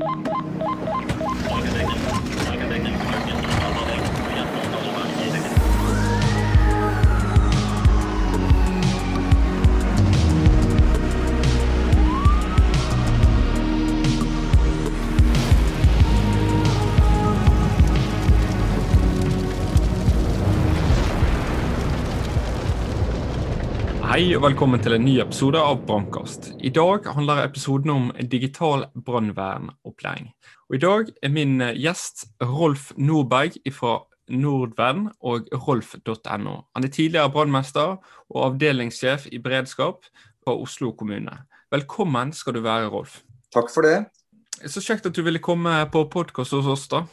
Thank you. Hei og velkommen til en ny episode av Brannkast. I dag handler episoden om digital brannvernopplæring. Og I dag er min gjest Rolf Nordberg fra Nordvern og rolf.no. Han er tidligere brannmester og avdelingssjef i beredskap på Oslo kommune. Velkommen skal du være, Rolf. Takk for det. Så kjekt at du ville komme på podkast hos oss, da.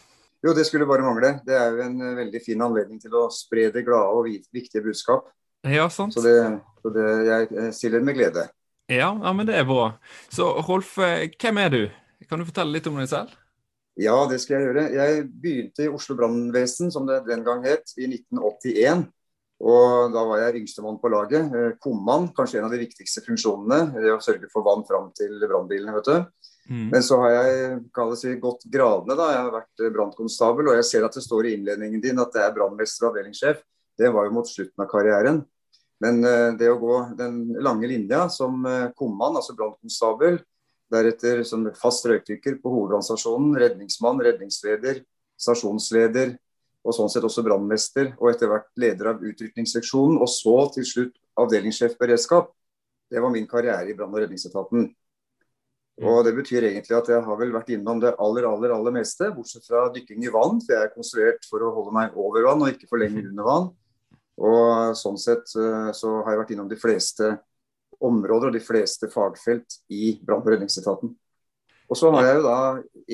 Jo, det skulle bare mangle. Det er jo en veldig fin anledning til å spre det glade og viktige budskap. Ja, sant. Så, det, så det, jeg stiller med glede. Ja, ja, men det er bra. Så Rolf, eh, hvem er du? Kan du fortelle litt om deg selv? Ja, det skal jeg gjøre. Jeg begynte i Oslo brannvesen, som det den gang het, i 1981. Og da var jeg yngstemann på laget. Eh, Kommann, kanskje en av de viktigste funksjonene. Det å sørge for vann fram til brannbilene, vet du. Mm. Men så har jeg si, gått gradene. da. Jeg har vært brannkonstabel, og jeg ser at det står i innledningen din at det er brannmester og avdelingssjef. Det var jo mot slutten av karrieren. Men eh, det å gå den lange linja som eh, kommann, altså brannkonstabel, deretter som fast røykdykker på hovedbrannstasjonen, redningsmann, redningsleder, stasjonsleder og sånn sett også brannmester, og etter hvert leder av utrykningsseksjonen, og så til slutt avdelingssjef beredskap. Det var min karriere i brann- og redningsetaten. Og Det betyr egentlig at jeg har vel vært innom det aller aller, aller meste, bortsett fra dykking i vann. For jeg er konstruert for å holde meg over vann og ikke for lenge under vann. Og sånn sett eh, så har jeg vært innom de fleste områder og de fleste fagfelt i brann- og redningsetaten. Og så har jeg jo da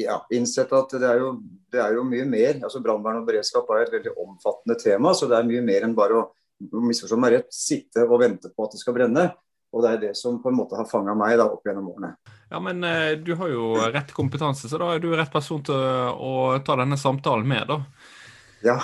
ja, innsett at det er, jo, det er jo mye mer. altså Brannvern og beredskap er et veldig omfattende tema. Så det er mye mer enn bare å misforstå meg rett, sitte og vente på at det skal brenne. Og det er det som på en måte har fanga meg da opp gjennom årene. Ja, Men eh, du har jo rett kompetanse, så da er du rett person til å ta denne samtalen med, da. Ja.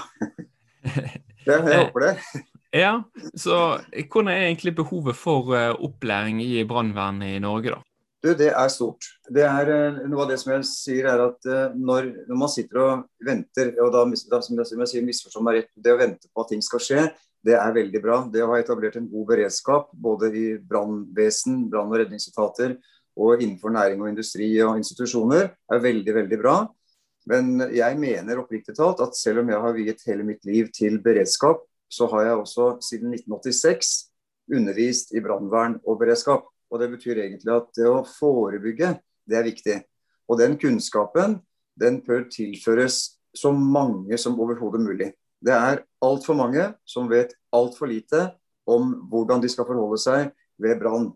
Jeg, jeg håper det. Ja, så Hvordan er egentlig behovet for uh, opplæring i brannvern i Norge, da? Du, Det er stort. Det er uh, Noe av det som jeg sier er at når, når, man sitter og venter, og da, da som jeg, sier, misforstår meg rett, det å vente på at ting skal skje, det er veldig bra. Det å ha etablert en god beredskap både i brannvesen, brann- og redningsetater og innenfor næring og industri og institusjoner, er veldig, veldig bra. Men jeg mener oppriktig talt at selv om jeg har viet hele mitt liv til beredskap, så har jeg også siden 1986 undervist i brannvern og beredskap. Og Det betyr egentlig at det å forebygge, det er viktig. Og den kunnskapen den bør tilføres så mange som overhodet mulig. Det er altfor mange som vet altfor lite om hvordan de skal forholde seg ved brann.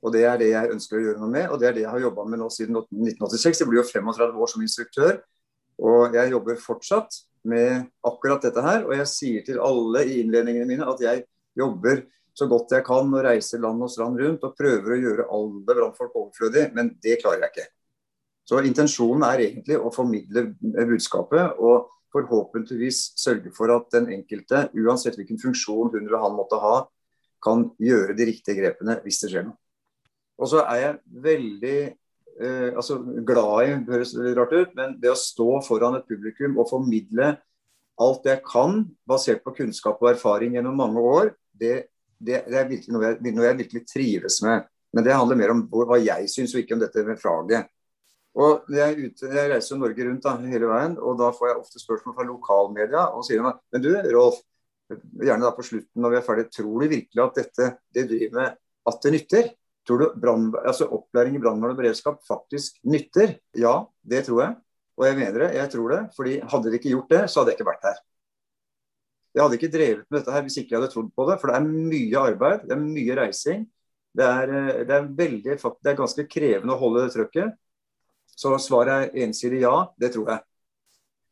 Og Det er det jeg ønsker å gjøre noe med, og det er det jeg har jobba med nå siden 1986. Jeg blir jo 35 år som instruktør. Og jeg jobber fortsatt med akkurat dette her. Og jeg sier til alle i innledningene mine at jeg jobber så godt jeg kan og reiser land og strand rundt og prøver å gjøre alle brannfolk overflødige, men det klarer jeg ikke. Så intensjonen er egentlig å formidle budskapet og forhåpentligvis sørge for at den enkelte, uansett hvilken funksjon hun eller han måtte ha, kan gjøre de riktige grepene hvis det skjer noe. Og så er jeg veldig eh, altså glad i, høres rart ut, men det å stå foran et publikum og formidle alt jeg kan, basert på kunnskap og erfaring gjennom mange år, det, det, det er virkelig noe jeg, noe jeg, virkelig trives med. Men det handler mer om hva jeg syns, og ikke om dette med faget. Og jeg, ute, jeg reiser Norge rundt da, hele veien, og da får jeg ofte spørsmål fra lokalmedia. Og sier meg, men du Rolf, gjerne da på slutten når vi er ferdige, tror du virkelig at dette det driver med at det nytter? Tror du brand, altså opplæring i brannvern og beredskap faktisk nytter? Ja, det tror jeg. Og jeg mener det. Jeg tror det. fordi Hadde de ikke gjort det, så hadde jeg ikke vært her. Jeg hadde ikke drevet med dette her hvis ikke jeg hadde trodd på det. For det er mye arbeid, det er mye reising. Det er, eh, det er, veldig, det er ganske krevende å holde det trøkket. Så svaret er ensidig ja. Det tror jeg.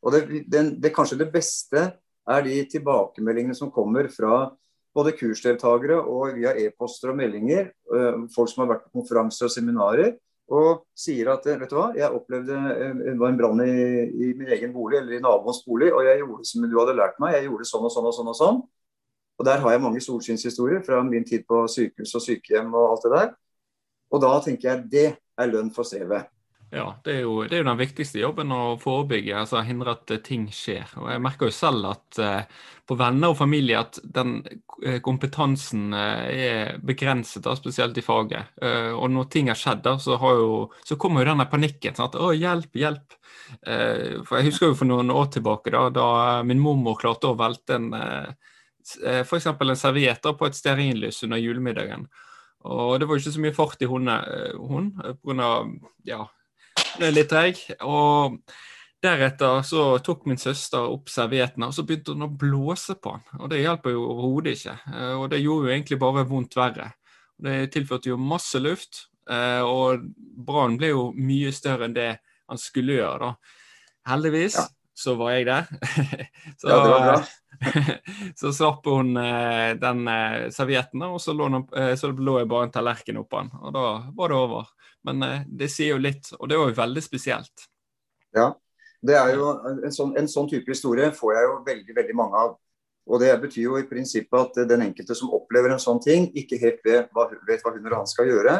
Og det, det, kanskje det beste er de tilbakemeldingene som kommer fra både kursdeltakere og via e-poster og meldinger. Eh, folk som har vært på konferanser og seminarer. Og sier at vet du hva, jeg opplevde eh, det var en brann i, i, min egen bolig eller i naboens bolig, og jeg gjorde som du hadde lært meg. Jeg gjorde sånn og sånn og sånn. Og sånn. Og der har jeg mange solskinnshistorier fra min tid på sykehus og sykehjem og alt det der. Og da tenker jeg det er lønn for strevet. Ja, det er, jo, det er, jo, den viktigste jobben å forebygge, altså hindre at eh, ting skjer. Og Jeg merker jo selv at eh, på venner og familie at den eh, kompetansen eh, er begrenset, da, spesielt i faget. Eh, og når ting har skjedd, da, så, jo, så kommer jo denne panikken. Sånn at 'Å, hjelp, hjelp'. Eh, for Jeg husker jo for noen år tilbake da, da min mormor klarte å velte en f.eks. en serviett på et stearinlys under julemiddagen. Og det var jo ikke så mye fart i hun, hun pga. Ja, ble litt treig. Og deretter så tok min søster opp servietten og så begynte hun å blåse på den. Og det hjelper jo overhodet ikke. Eh, og det gjorde jo egentlig bare vondt verre. Det tilførte jo masse luft, eh, og brannen ble jo mye større enn det han skulle gjøre. da. Heldigvis ja. så var jeg der. så, ja, det var bra. så slapp hun eh, den servietten, og så lå, så lå jeg bare en tallerken oppå den. Og da var det over. Men eh, det sier jo litt, og det var jo veldig spesielt. Ja, det er jo en sånn, en sånn type historie får jeg jo veldig, veldig mange av. Og Det betyr jo i prinsippet at den enkelte som opplever en sånn ting, ikke helt vet hva, vet hva hun eller han skal gjøre.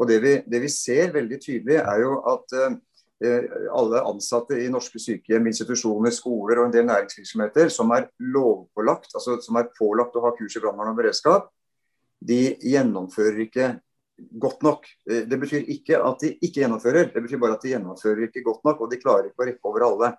Og det vi, det vi, ser veldig tydelig, er jo at eh, alle ansatte i norske sykehjem, institusjoner, skoler og en del næringsvirksomheter som er lovpålagt, altså som er pålagt å ha kurs i brannvern og beredskap, de gjennomfører ikke godt nok. Eh, det betyr ikke at de ikke gjennomfører, det betyr bare at de gjennomfører ikke godt nok, og de klarer ikke å rekke over alle.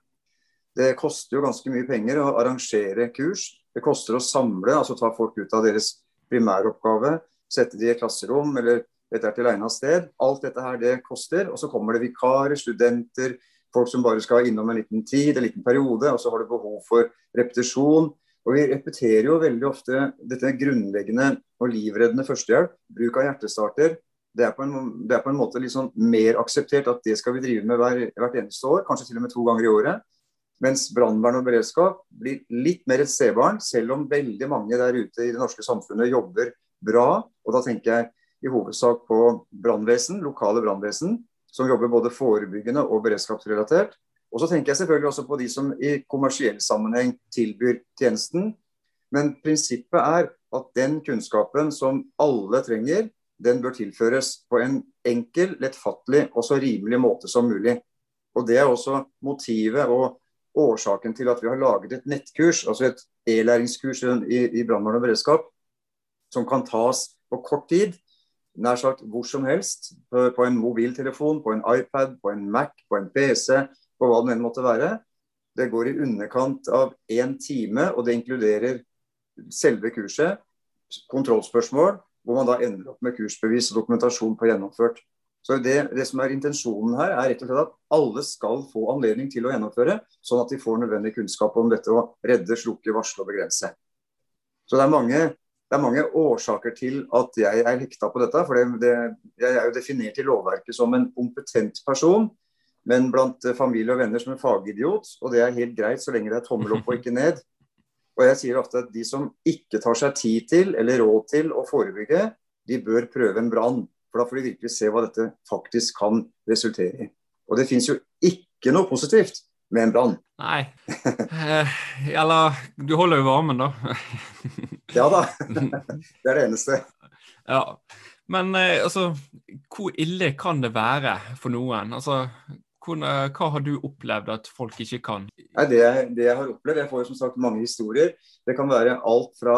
Det koster jo ganske mye penger å arrangere kurs. Det koster å samle, altså ta folk ut av deres primæroppgave, sette de i klasserom eller dette er til egnet sted. Alt dette her, det koster. Og så kommer det vikarer, studenter, folk som bare skal innom en liten tid, en liten periode. Og så har du behov for repetisjon. Og Vi repeterer jo veldig ofte dette grunnleggende og livreddende førstehjelp. Bruk av hjertestarter. Det er, en, det er på en, måte liksom mer akseptert at det skal vi drive med hver, hvert eneste år, kanskje til og med to ganger i året. Mens brannvern og beredskap blir litt mer et stebarn, selv om veldig mange der ute i det norske samfunnet jobber bra. Og da tenker jeg i hovedsak på brannvesen, lokale brannvesen, som jobber både forebyggende og beredskapsrelatert. Og så tenker jeg selvfølgelig også på de som i kommersiell sammenheng tilbyr tjenesten. Men prinsippet er at den kunnskapen som alle trenger, den bør tilføres på en enkel, lettfattelig og så rimelig måte som mulig. Og Det er også motivet og årsaken til at vi har laget et nettkurs, altså et e-læringskurs i, i brannvern og beredskap, som kan tas på kort tid, nær sagt hvor som helst. På, en mobiltelefon, på en iPad, på en Mac, på en PC, på hva det enn måtte være. Det går i underkant av én time, og det inkluderer selve kurset, kontrollspørsmål, hvor man da ender opp med kursbevis og dokumentasjon på gjennomført. Så det, det, som er Intensjonen her er rett og slett at alle skal få anledning til å gjennomføre, sånn at de får nødvendig kunnskap om dette å redde, slukke, varsle og begrense. Så det er mange, det er mange årsaker til at jeg er hekta på dette. for det, Jeg er jo definert i lovverket som en kompetent person men blant eh, familie og venner som en fagidiot. Og det er helt greit så lenge det er tommel opp og ikke ned. Og jeg sier ofte at de som ikke tar seg tid til eller råd til å forebygge, de bør prøve en brann. For da får de virkelig se hva dette faktisk kan resultere i. Og det fins jo ikke noe positivt med en brann. Nei. Eh, eller du holder jo varmen, da. ja da. Det er det eneste. Ja. Men eh, altså, hvor ille kan det være for noen? Altså, hva har du opplevd at folk ikke kan? Det, det, jeg har opplevd, jeg får som sagt mange historier. Det kan være alt fra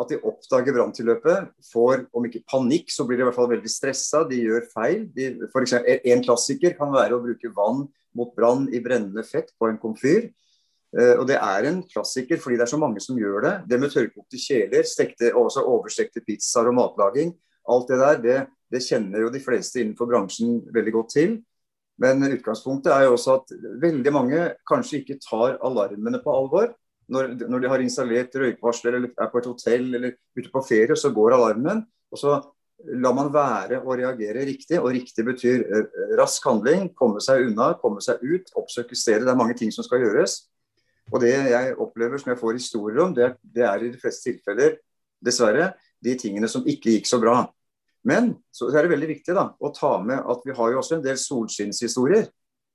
at de oppdager branntilløpet, får om ikke panikk, så blir de i hvert fall veldig stressa. De gjør feil. De, for eksempel, en klassiker kan være å bruke vann mot brann i brennende fett på en komfyr. Uh, og Det er en klassiker fordi det er så mange som gjør det. Det med tørrkokte kjeler, stekte, også overstekte pizzaer og matlaging. Alt det der, det, det kjenner jo de fleste innenfor bransjen veldig godt til. Men utgangspunktet er jo også at veldig mange kanskje ikke tar alarmene på alvor. Når, når de har installert røykvarsler eller er på et hotell eller ute på ferie, så går alarmen. Og så lar man være å reagere riktig. Og riktig betyr eh, rask handling, komme seg unna, komme seg ut, oppsøke stedet. Det er mange ting som skal gjøres. Og det jeg opplever som jeg får historier om, det, det er i de fleste tilfeller, dessverre, de tingene som ikke gikk så bra. Men så er det veldig viktig da, å ta med at vi har jo også en del solskinnshistorier.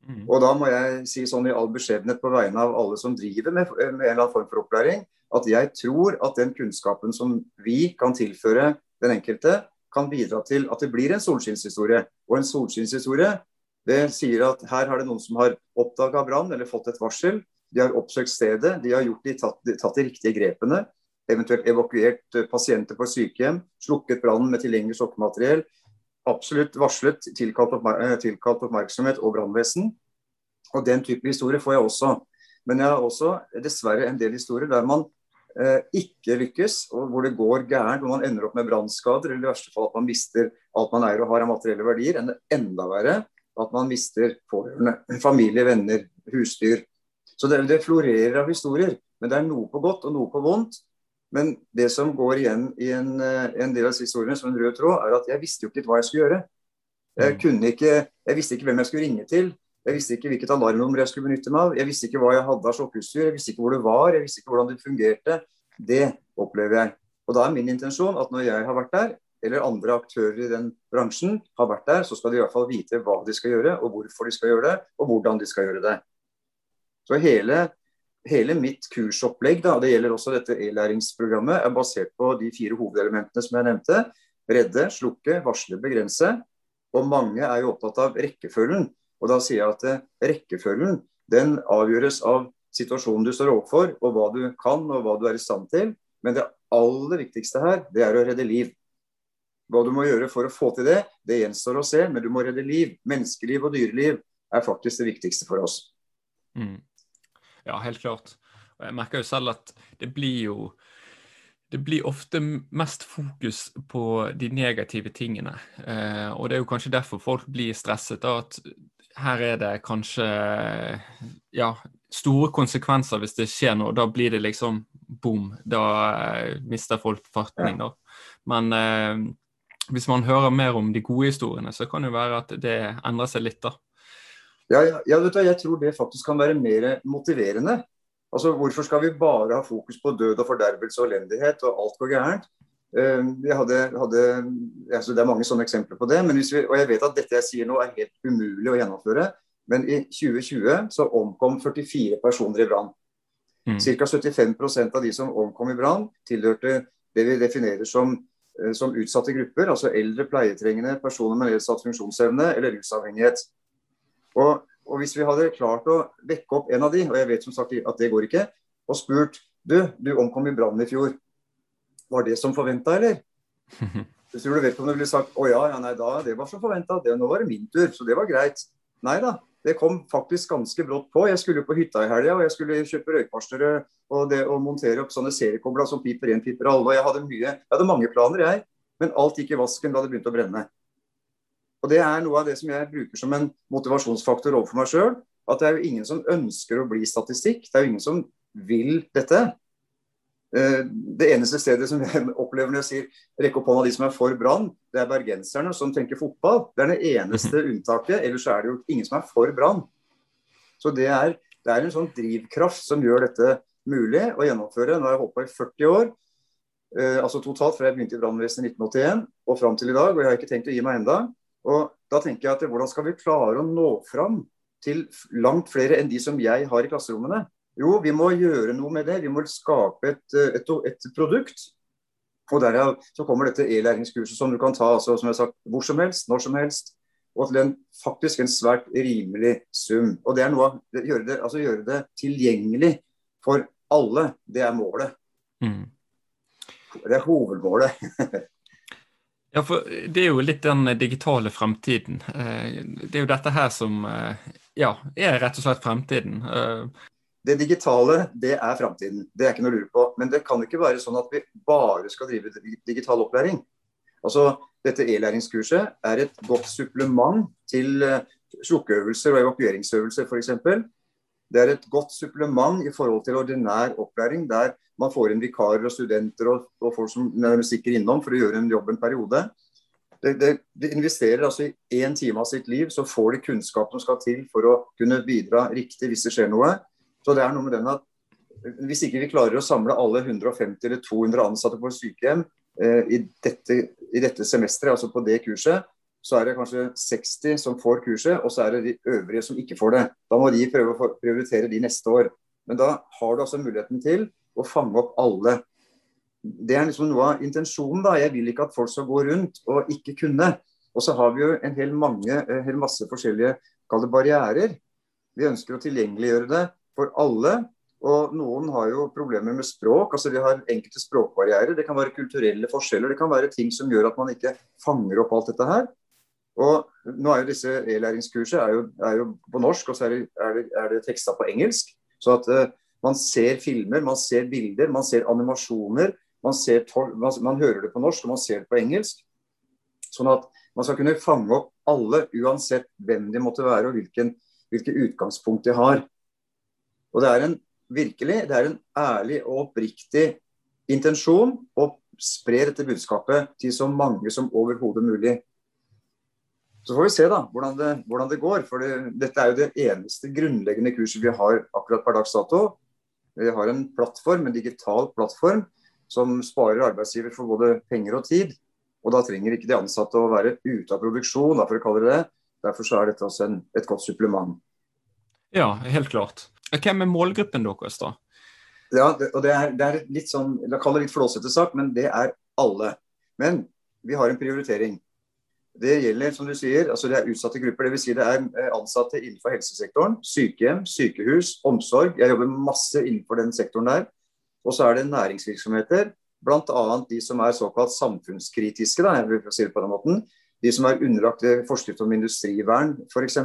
Mm. Og da må jeg si sånn i all beskjedenhet på vegne av alle som driver med, med, en eller annen form for opplæring, at jeg tror at den kunnskapen som vi kan tilføre den enkelte, kan bidra til at det blir en solskinnshistorie. Og en solskinnshistorie Det sier at her har det noen som har oppdaga brann eller fått et varsel. De har oppsøkt stedet, de har de, tatt, de, tatt, de riktige grepene. Eventuelt evakuert eh, pasienter på sykehjem, slukket brannen med tilgjengelig slokkemateriell. Absolutt varslet, tilkalt, oppmerk eh, tilkalt oppmerksomhet og brannvesen. Og den type historier får jeg også. Men jeg har også dessverre en del historier der man eh, ikke lykkes, og hvor det går gærent, hvor man ender opp med brannskader, eller i verste fall at man mister alt man eier og har av materielle verdier. Enn enda verre at man mister pårørende, familie, venner, husdyr. Så det, det, florerer av historier. Men det er noe på godt og noe på vondt. Men det som går igjen i en, eh, en del av disse historiene som en rød tråd, er at jeg visste jo ikke hva jeg skulle gjøre. Jeg, mm. kunne ikke, jeg visste ikke hvem jeg skulle ringe til. Jeg visste ikke hvilket alarmnummer jeg skulle benytte meg av. Jeg visste ikke hva jeg hadde av sjokkutstyr. Jeg visste ikke hvor det var. Jeg visste ikke hvordan det fungerte. Det opplever jeg. Og da er min intensjon at når jeg har vært der, eller andre aktører i den bransjen har vært der, så skal de i hvert fall vite hva de skal gjøre, og hvorfor de skal gjøre det, og hvordan de skal gjøre det. Så hele, hele mitt kursopplegg, da, det gjelder også dette e-læringsprogrammet, er basert på de fire hovedelementene som jeg nevnte. Redde, slukke, varsle, begrense. Og mange er jo opptatt av rekkefølgen. Og da sier jeg at eh, rekkefølgen den avgjøres av situasjonen du står overfor, og hva du kan og hva du er i stand til. Men det aller viktigste her, det er å redde liv. Hva du må gjøre for å få til det, det gjenstår å se, men du må redde liv. Menneskeliv og dyreliv er faktisk det viktigste for oss. Mm. Ja, helt klart. Og jeg merker jo selv at det blir jo det blir ofte mest fokus på de negative tingene. Eh, og det er jo kanskje derfor folk blir stresset. Da, at her er det kanskje ja, store konsekvenser hvis det skjer noe. Da blir det liksom boom. Da eh, mister folk fatning, da. Men eh, hvis man hører mer om de gode historiene, så kan det jo være at det endrer seg litt, da. Ja, ja, ja du, jeg tror det faktisk kan være mer motiverende. Altså, Hvorfor skal vi bare ha fokus på død og fordervelse og elendighet og alt går gærent? Uh, hadde, hadde, altså det er mange sånne eksempler på det. Vi, og jeg vet at dette jeg sier nå er helt umulig å gjennomføre. Men i 2020 så omkom 44 personer i brann. Mm. Ca. 75 av de som omkom i brann, tilhørte det vi definerer som, uh, som utsatte grupper. Altså eldre, pleietrengende, personer med nedsatt funksjonsevne eller rusavhengighet. Og, og, hvis vi hadde klart å vekke opp en av de, og jeg vet som sagt at det går ikke, og spurt du, du omkom i brannen i fjor. Var det som forventa, eller? Så tror du vedkommende ville sagt å ja, ja, nei da, det var som forventa. Nå var det min tur, så det var greit. Nei da, det kom faktisk ganske brått på. Jeg skulle på hytta i helga, og jeg skulle kjøpe røykvarslere og, og montere opp sånne seriekobler som piper én, piper alle. Og jeg hadde, mye, jeg hadde mange planer, jeg. Men alt gikk i vasken da det begynte å brenne. Og Det er noe av det som jeg bruker som en motivasjonsfaktor overfor meg sjøl. At det er jo ingen som ønsker å bli statistikk. Det er jo ingen som vil dette. Eh, det eneste stedet som jeg opplever når jeg sier rekke opp hånda de som er for Brann, det er bergenserne som tenker fotball. Det er det eneste unntaket. Ellers er det jo ingen som er for Brann. Så det er, det er, en sånn drivkraft som gjør dette mulig å gjennomføre. Nå har jeg holdt på i 40 år. Eh, altså totalt fra jeg begynte i brannvesenet i 1981 og fram til i dag. Og jeg har ikke tenkt å gi meg enda. Og da tenker jeg at Hvordan skal vi klare å nå fram til langt flere enn de som jeg har i klasserommene? Jo, vi må gjøre noe med det. Vi må skape et, et, et produkt. Og Derav så kommer dette e-læringskurset som du kan ta altså, som jeg har sagt, hvor som helst, når som helst. Og til en faktisk en svært rimelig sum. Og det er noe av, gjøre, det, altså gjøre det tilgjengelig for alle. Det er målet. Mm. Det er hovedmålet. Ja, for det er jo litt den digitale fremtiden. Eh, det er jo dette her som eh, ja, er rett og slett fremtiden. Eh, det digitale, det er fremtiden. Det er ikke noe å lure på. Men det kan ikke være sånn at vi bare skal drive digital opplæring. Altså, Dette e-læringskurset er et godt supplement til slukkeøvelser og evakueringsøvelser f.eks. Det er et godt supplement i forhold til ordinær opplæring, der man får inn vikarer og studenter og, og folk som stikker innom for å gjøre en jobb en periode. Det, det, det investerer altså i én time av sitt liv, så får de kunnskap som skal til for å kunne bidra riktig hvis det skjer noe. Så det er noe med den at Hvis ikke vi klarer å samle alle 150 eller 200 ansatte på sykehjem eh, i, dette, i dette semesteret, altså på det kurset, så er det kanskje 60 som får kurset, og så er det de øvrige som ikke får det. Da må de prøve å prioritere de neste år. Men da har du altså muligheten til å fange opp alle. Det er liksom noe av intensjonen. da. Jeg vil ikke at folk skal gå rundt og ikke kunne. Og så har vi jo en hel, mange, en hel masse forskjellige kall barrierer. Vi ønsker å tilgjengeliggjøre det for alle. Og noen har jo problemer med språk. altså Vi har enkelte språkbarrierer. Det kan være kulturelle forskjeller. Det kan være ting som gjør at man ikke fanger opp alt dette her. Og nå er jo disse e-læringskurset er, er, jo på norsk, og så er det, er er teksta på engelsk. Så at uh, man ser filmer, man ser bilder, man ser animasjoner. Man, ser man, man hører det på norsk, og man ser det på engelsk. Sånn at man skal kunne fange opp alle, uansett hvem de måtte være og hvilken, hvilke utgangspunkt de har. Og det er en virkelig, det er en ærlig og oppriktig intensjon å spre dette budskapet til så mange som overhodet mulig. Så får vi se da, hvordan det, hvordan det går. For det, dette er jo det eneste grunnleggende kurset vi har akkurat per dags dato. Vi har en plattform, en digital plattform som sparer arbeidsgiver for både penger og tid. Og da trenger ikke de ansatte å være ute av produksjon, for å kalle det det. Derfor så er dette også en, et godt supplement. Ja, helt klart. Hvem er målgruppen deres, da? Ja, det, og det er, det er litt sånn, La kalle det litt flåsete sak, men det er alle. Men vi har en prioritering. Det gjelder, som du sier, altså det er utsatte grupper. Dvs. Si det er eh, ansatte innenfor helsesektoren. Sykehjem, sykehus, omsorg. Jeg jobber masse innenfor den sektoren der. Og så er det næringsvirksomheter. Bl.a. de som er såkalt samfunnskritiske, da, jeg vil si det på den måten. De som er underlagt forskrift om industrivern, f.eks.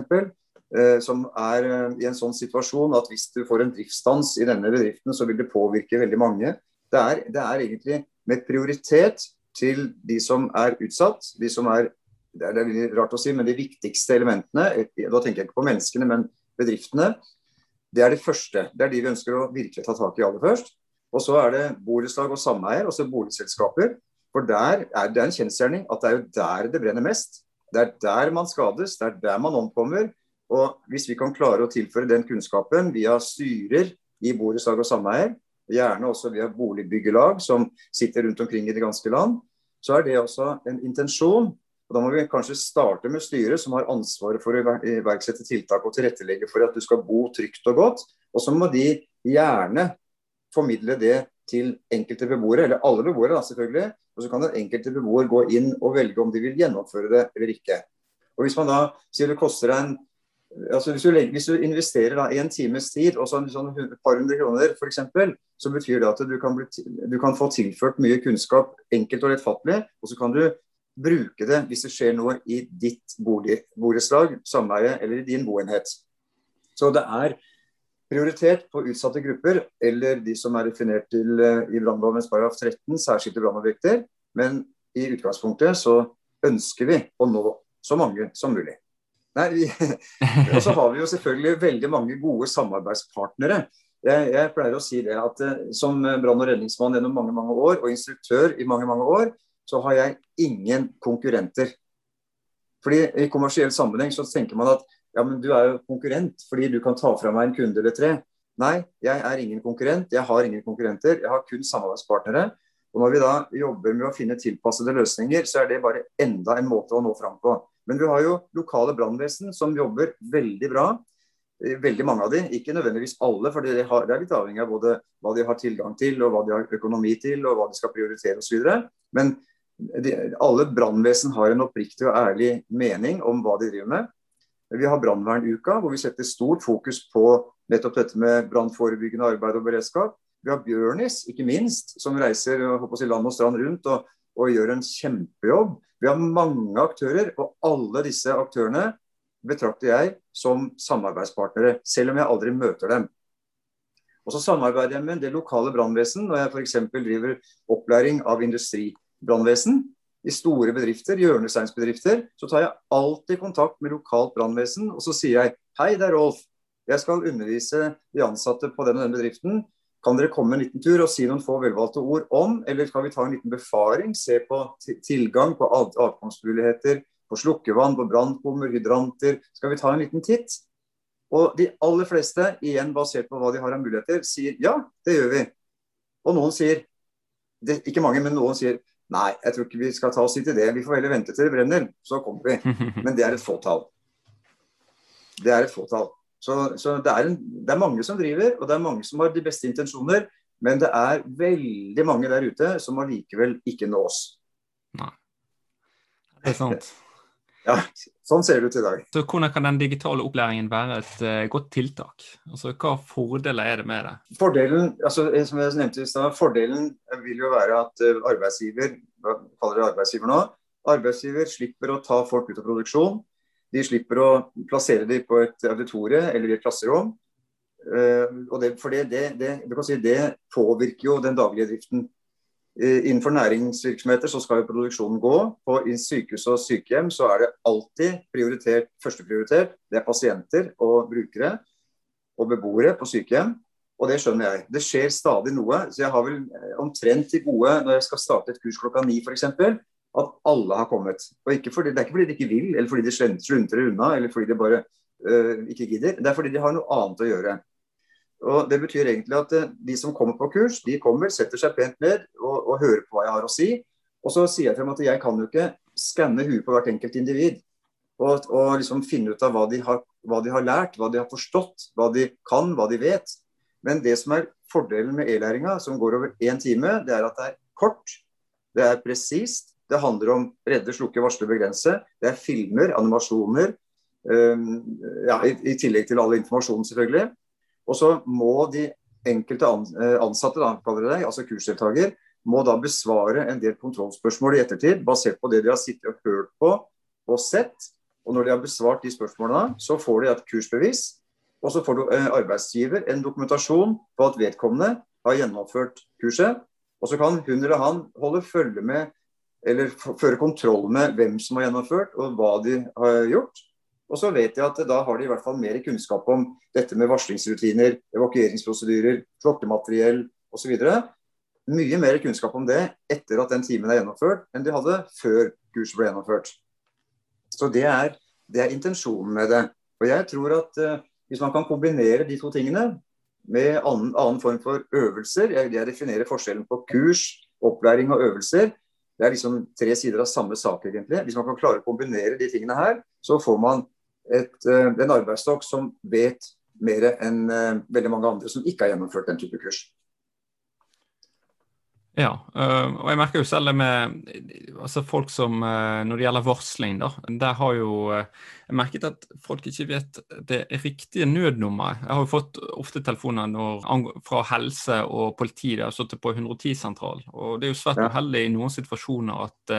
Eh, som er eh, i en sånn situasjon at hvis du får en driftsstans i denne bedriften, så vil det påvirke veldig mange. Det er, det er egentlig med prioritet til de som er utsatt, de som er det er, er rart å si, men de viktigste elementene, da tenker jeg ikke på menneskene, men bedriftene, det er det første. Det er de vi ønsker å virkelig ta tak i aller først. Og så er det borettslag og sameier, altså boligselskaper. For der er det en kjensgjerning at det er jo der det brenner mest. Det er der man skades, det er der man omkommer. Og hvis vi kan klare å tilføre den kunnskapen via styrer i borettslag og sameier, gjerne også via boligbyggelag som sitter rundt omkring i det ganske land, så er det også en intensjon og Da må vi kanskje starte med styret, som har ansvaret for å iverksette tiltak og tilrettelegge for at du skal bo trygt og godt. Og så må de gjerne formidle det til enkelte beboere, eller alle beboere da, selvfølgelig. Og så kan den enkelte beboer gå inn og velge om de vil gjennomføre det eller ikke. Og Hvis man da sier det koster deg en altså hvis, du, hvis du investerer da en times tid og sånn et par hundre kroner f.eks., så betyr det at du kan, bli, du kan, få tilført mye kunnskap enkelt og lettfattelig. Og så kan du bruke det hvis det skjer noe i ditt borettslag, sameie eller i din boenhet. Så det er prioritet på utsatte grupper eller de som er definert til uh, i brannlovens paragraf 13, særskilte brannobjekter. Men i utgangspunktet så ønsker vi å nå så mange som mulig. Nei, og så har vi jo selvfølgelig veldig mange gode samarbeidspartnere. Jeg, jeg pleier å si det at uh, Som brann- og redningsmann gjennom mange mange år og instruktør i mange mange år, så har jeg ingen konkurrenter. Fordi I kommersiell sammenheng så tenker man at ja, men du er jo konkurrent fordi du kan ta fra meg en kunde eller tre. Nei, jeg er ingen konkurrent. Jeg har ingen konkurrenter. Jeg har kun samarbeidspartnere. Og Når vi da jobber med å finne tilpassede løsninger, så er det bare enda en måte å nå fram på. Men vi har jo lokale brannvesen som jobber veldig bra. Eh, veldig mange av de, ikke nødvendigvis alle, for det, er litt avhengig av både hva de har tilgang til, og hva de har økonomi til, og hva de skal prioritere osv. Men de, alle brannvesen har en oppriktig og ærlig mening om hva de driver med. Vi har brannvernuka, hvor vi setter stort fokus på nettopp dette med brannforebyggende arbeid og beredskap. Vi har Bjørnis, ikke minst, som reiser si, land og strand rundt og, og, gjør en kjempejobb. Vi har mange aktører, og alle disse aktørene betrakter jeg som samarbeidspartnere, selv om jeg aldri møter dem. Og så samarbeider jeg med del lokale brannvesen når jeg f.eks. driver opplæring av industri brannvesen. I store bedrifter, hjørnesteinsbedrifter, så tar jeg alltid kontakt med lokalt brannvesen. Og så sier jeg hei, det er Rolf. Jeg skal undervise de ansatte på den og den bedriften. Kan dere komme en liten tur og si noen få velvalgte ord om, eller skal vi ta en liten befaring? Se på tilgang på avkomstmuligheter, på slukkevann, på brannkummer, hydranter. Skal vi ta en liten titt? Og de aller fleste, igjen basert på hva de har av muligheter, sier ja, det gjør vi. Og noen sier, det, ikke mange, men noen sier Nei, jeg tror ikke vi skal ta oss tid til det. Vi får heller vente til det brenner, så kommer vi. Men det er et fåtall. Det er et fåtall. Så, så det, er en, det, er mange som driver, og det er mange som har de beste intensjoner. Men det er veldig mange der ute som allikevel ikke nås. Nei. Det er sant. Ja, sånn ser det ut i dag. Så Hvordan kan den digitale opplæringen være et uh, godt tiltak? Altså, Hva fordeler er det med det? Fordelen altså, som jeg nevnte i sted, fordelen vil jo være at uh, arbeidsgiver hva kaller det arbeidsgiver nå, arbeidsgiver slipper å ta folk ut av produksjon. De slipper å plassere dem på et auditorie eller i et klasserom. Uh, og det, for det, det, det, si, det påvirker jo den daglige driften. Innenfor næringsvirksomheter så skal jo produksjonen gå. På sykehus og sykehjem så er det alltid prioritert, førsteprioritert. Det er pasienter og brukere og beboere på sykehjem. Og det skjønner jeg. Det skjer stadig noe. Så jeg har vel eh, omtrent til gode når jeg skal starte et kurs klokka ni f.eks. At alle har kommet. Og fordi, Det er ikke fordi de ikke vil, eller fordi de sluntrer unna, eller fordi de bare øh, ikke gidder. Det er fordi de har noe annet å gjøre. Og Det betyr egentlig at eh, de som kommer på kurs, de kommer, setter seg pent ned og, og hører på hva jeg har å si. Og så sier jeg frem at jeg kan jo ikke skanne huet på hvert enkelt individ. Og, og liksom finne ut av hva de, har, hva de, har, lært, hva de har forstått, hva de kan, hva de vet. Men det som er fordelen med e-læringa, som går over én time, det er at det er kort, det er presist. Det handler om redde, slukke, varsle, begrense. Det er filmer, animasjoner. Um, ja, i, i, tillegg til all informasjonen, selvfølgelig. Og så må de enkelte eh, ansatte, da, kaller det, altså kursdeltaker, må da besvare en del kontrollspørsmål i ettertid, basert på det de har sittet og hørt på og sett. Og når de har besvart de spørsmålene, så får de et kursbevis. Og så får du, eh, arbeidsgiver en dokumentasjon på at vedkommende har gjennomført kurset. Og så kan hun eller han holde følge med eller føre kontroll med hvem som har gjennomført og hva de har gjort. Og så vet jeg at da har de i hvert fall mer kunnskap om dette med varslingsrutiner, evakueringsprosedyrer, klokkemateriell osv. Mye mer kunnskap om det etter at den timen er gjennomført, enn de hadde før kurset ble gjennomført. Så det er, det er intensjonen med det. Og jeg tror at uh, hvis man kan kombinere de to tingene med annen, annen form for øvelser, jeg, jeg definerer forskjellen på kurs, opplæring og øvelser, det er liksom tre sider av samme sak, egentlig. Hvis man kan klare å kombinere de tingene her, så får man et, eh, en arbeidsstokk som vet mer enn eh, veldig mange andre som ikke har gjennomført den type kurs. Ja, eh, og jeg merker jo selv det med altså folk som Når det gjelder varsling, da. Der har jo jeg merket at folk ikke vet det riktige nødnummeret. Jeg har jo fått ofte telefoner når, fra helse og politi der har sittet på 110-sentral. Og det er jo svært uheldig i noen situasjoner at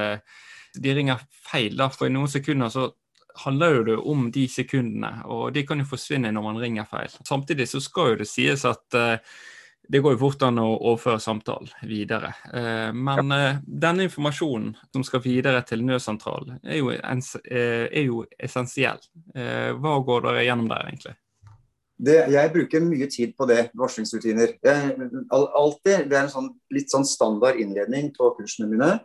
de ringer feil. da, For i noen sekunder så handler jo det om de sekundene, og de kan jo forsvinne når man ringer feil. Samtidig så skal jo det sies at uh, det går jo fort an å overføre samtalen videre. Uh, men uh, denne informasjonen som skal videre til nødsentralen, er jo, er jo essensiell. hva går dere gjennom der, egentlig? Det, jeg bruker mye tid på det, varslingsrutiner. Jeg, alltid, Det er en sånn, litt sånn standard innledning på kursene mine.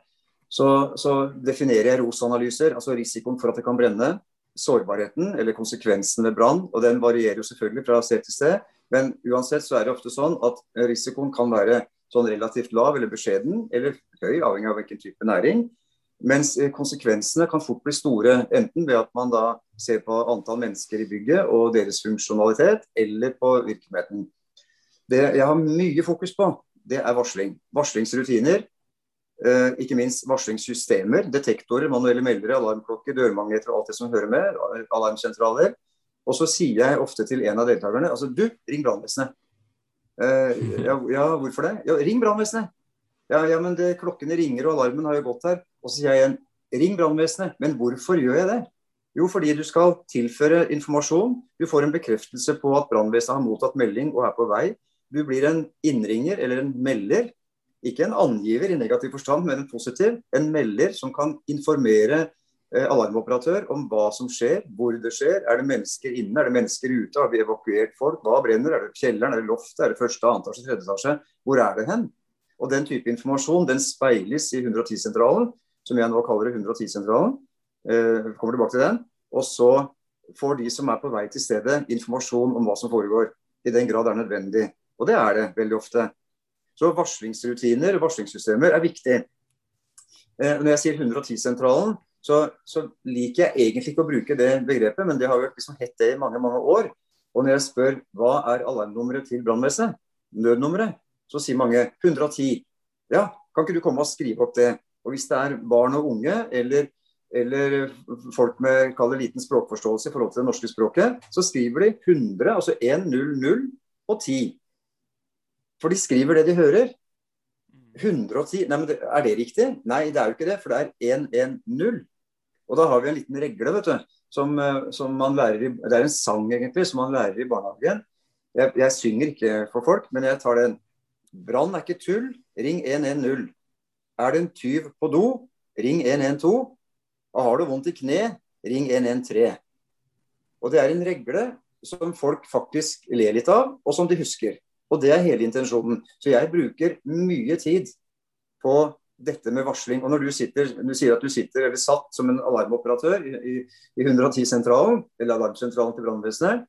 Så, så definerer jeg ROS-analyser, altså risikoen for at det kan brenne, sårbarheten eller konsekvensen ved brann. og Den varierer jo selvfølgelig fra sted til sted. Men uansett så er det ofte sånn at risikoen kan være sånn relativt lav eller beskjeden, eller høy, avhengig av hvilken type næring. Mens konsekvensene kan fort bli store, enten ved at man da ser på antall mennesker i bygget og deres funksjonalitet, eller på virksomheten. Det jeg har mye fokus på, det er varsling. Varslingsrutiner ikke minst varslingssystemer, detektorer, manuelle meldere, alarmklokker, dørmagneter og alt det som hører med. Alarmsentraler. Og så sier jeg ofte til en av deltakerne altså du, ring brannvesenet. Uh, ja, ja, hvorfor det? Ja, ring brannvesenet. Ja, ja, men det, klokkene ringer og alarmen har jo gått her. Og så sier jeg igjen ring brannvesenet. Men hvorfor gjør jeg det? Jo, fordi du skal tilføre informasjon. Du får en bekreftelse på at brannvesenet har mottatt melding og er på vei. Du blir en innringer eller en melder ikke en angiver i negativ forstand, men en positiv. En melder som kan informere eh, alarmoperatør om hva som skjer, hvor det skjer. Er det mennesker inne, er det mennesker ute, har vi evakuert folk? Hva brenner? Er det kjelleren, er det loftet, er det første, andre etasje, tredje etasje? Hvor er det hen? Og Den type informasjon den speiles i 110-sentralen, som jeg nå kaller 110-sentralen. Eh, kommer tilbake til den. Og så får de som er på vei til stedet, informasjon om hva som foregår. I den grad det er nødvendig. Og det er det veldig ofte. Så varslingsrutiner og varslingssystemer er viktig. Eh, når jeg sier 110-sentralen, så, så, liker jeg egentlig ikke å bruke det begrepet, men det har jo liksom hett det i mange mange år. Og når jeg spør hva er alarmnummeret til brannvesenet, nødnummeret, så sier mange 110. Ja, kan ikke du komme og skrive opp det? Og hvis det er barn og unge eller eller folk med liten språkforståelse i forhold til det norske språket, så skriver de 100, altså 1, 0, 0 og 10. For de skriver det de hører. 110 Nei, men Er det riktig? Nei, det er jo ikke det, for det er 110. Og da har vi en liten regle, vet du, som, eh, som man lærer i Det er en sang, egentlig, som man lærer i barnehagen. Jeg, jeg synger ikke for folk, men jeg tar den. Brann er ikke tull, ring 110. Er det en tyv på do, ring 112. Og har du vondt i kne, ring 113. Og det er en regle som folk faktisk ler litt av, og som de husker. Og det er hele intensjonen. Så jeg bruker mye tid på dette med varsling. Og når du sitter, du sier at du sitter eller satt som en alarmoperatør i, i 110-sentralen, eller alarmsentralen til brannvesenet,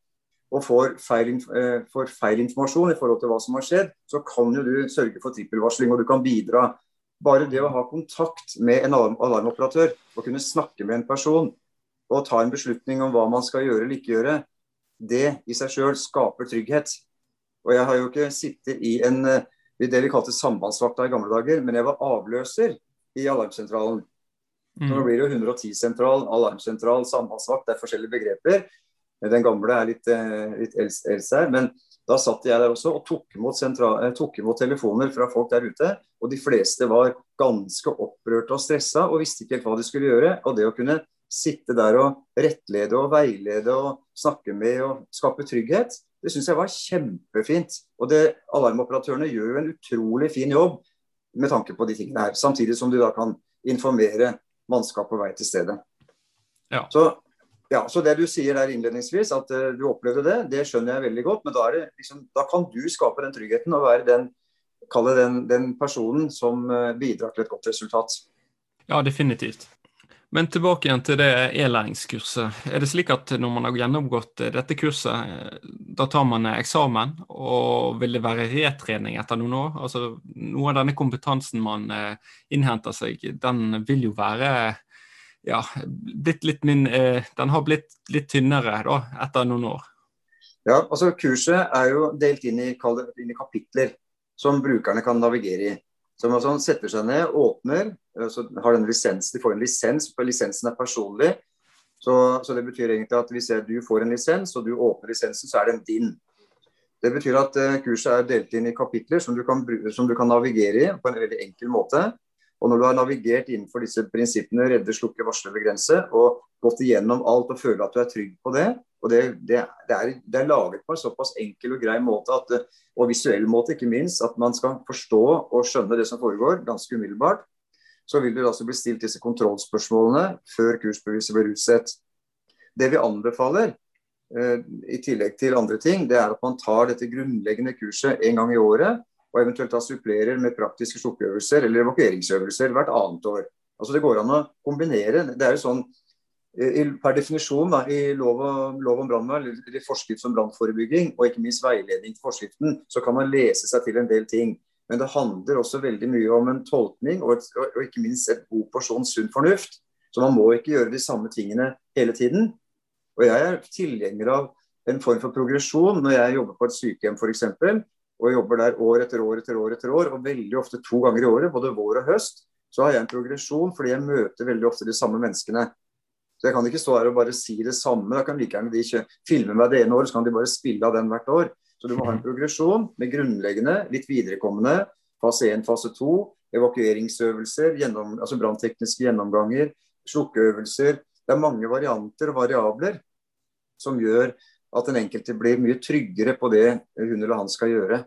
og får feil, eh, får feil, informasjon i forhold til hva som har skjedd, så kan jo du sørge for trippelvarsling, og du kan bidra bare det å ha kontakt med en alarmoperatør og kunne snakke med en person og ta en beslutning om hva man skal gjøre eller ikke gjøre, det i seg sjøl skaper trygghet. Og Jeg har jo ikke sittet i en, eh, det vi kalte sambandsvakta i gamle dager, men jeg var avløser i alarmsentralen. Mm. Nå blir det jo 110-sentral, alarmsentral, sambandsvakt, det er forskjellige begreper. Den gamle er litt, eh, litt eldst her. men da satt jeg der også og tok imot, sentral, eh, tok imot, telefoner fra folk der ute. Og de fleste var ganske opprørte og stressa og visste ikke helt hva de skulle gjøre. Og det å kunne sitte der og rettlede og veilede og snakke med og skape trygghet, det syns jeg var kjempefint. Og det, alarmoperatørene gjør jo en utrolig fin jobb med tanke på de tingene her. Samtidig som du da kan informere mannskap på vei til stedet. Ja. Så ja, så Det du sier der innledningsvis, at uh, du opplevde det, det skjønner jeg veldig godt. Men da, liksom, da kan du skape den tryggheten og være den, den, den personen som uh, bidrar til et godt resultat. Ja, definitivt. Men tilbake igjen til det e-læringskurset. Er det slik at når man har gjennomgått eh, dette kurset, da tar man eksamen, og vil det være retrening etter noen år? Altså, Noe av denne kompetansen man innhenter seg, den vil jo være ja, blitt litt min, eh, den har blitt litt tynnere da, etter noen år. Ja, altså Kurset er jo delt inn i, inn i kapitler som brukerne kan navigere i. Så man sånn setter seg ned, åpner, eh, så har den lisens, de får en lisens, for lisensen er personlig. Så, så, det betyr egentlig at hvis du får en lisens, og du åpner lisensen, så er den din. Det betyr at uh, kurset er delt inn i kapitler som du, kan, som du kan navigere i på en veldig enkel måte. Og når du har navigert innenfor disse prinsippene, redde, slukke, varsle, begrense, og gått igjennom alt og føler at du er trygg på det, og det, det, det, er, det er, laget på en såpass enkel og grei måte, at, og visuell måte ikke minst, at man skal forstå og skjønne det som foregår ganske umiddelbart, så vil det altså bli stilt disse kontrollspørsmålene før kursbeviset blir utstedt. Det vi anbefaler, eh, i tillegg til andre ting, det er at man tar dette grunnleggende kurset en gang i året og eventuelt da supplerer med praktiske slukkeøvelser eller evakueringsøvelser hvert annet år. Altså Det går an å kombinere. Det er jo sånn eh, per definisjon da, i lov, lov om brannvern, eller forskrift om brannforebygging, og ikke minst veiledning til forskriften, så kan man lese seg til en del ting. Men det handler også veldig mye om en tolkning og, et, og ikke minst et god porsjon sunn fornuft. Så man må ikke gjøre de samme tingene hele tiden. Og jeg er tilhenger av en form for progresjon når jeg jobber på et sykehjem f.eks og jobber der år etter år etter år etter år, og veldig ofte to ganger i året, både vår og høst, så har jeg en progresjon fordi jeg møter veldig ofte de samme menneskene. Så Jeg kan ikke stå her og bare si det samme. Da kan like gjerne de ikke filme meg det ene året, så kan de bare spille av den hvert år. Så du må ha en progresjon med grunnleggende, litt viderekommende, fase 1, fase 2, evakueringsøvelser, gjennom, altså branntekniske gjennomganger, slukkeøvelser. Det er mange varianter og variabler som gjør at den enkelte blir mye tryggere på det hun eller han skal gjøre.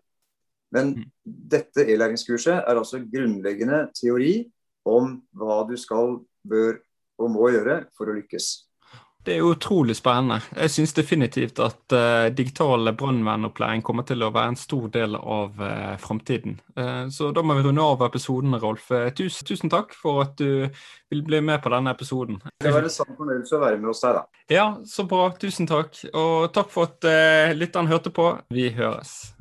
Men mm. dette e-læringskurset er altså grunnleggende teori om hva du skal, bør og må gjøre for å lykkes. Det er utrolig spennende. Jeg syns definitivt at uh, digital brannvernopplæring kommer til å være en stor del av uh, framtiden. Uh, så da må vi runde av episoden, Rolf. Tusen, tusen, takk for at du vil bli med på denne episoden. Det var en sann fornøyelse å være med hos deg, da. Ja, så bra. Tusen takk. Og takk for at uh, lytteren hørte på. Vi høres.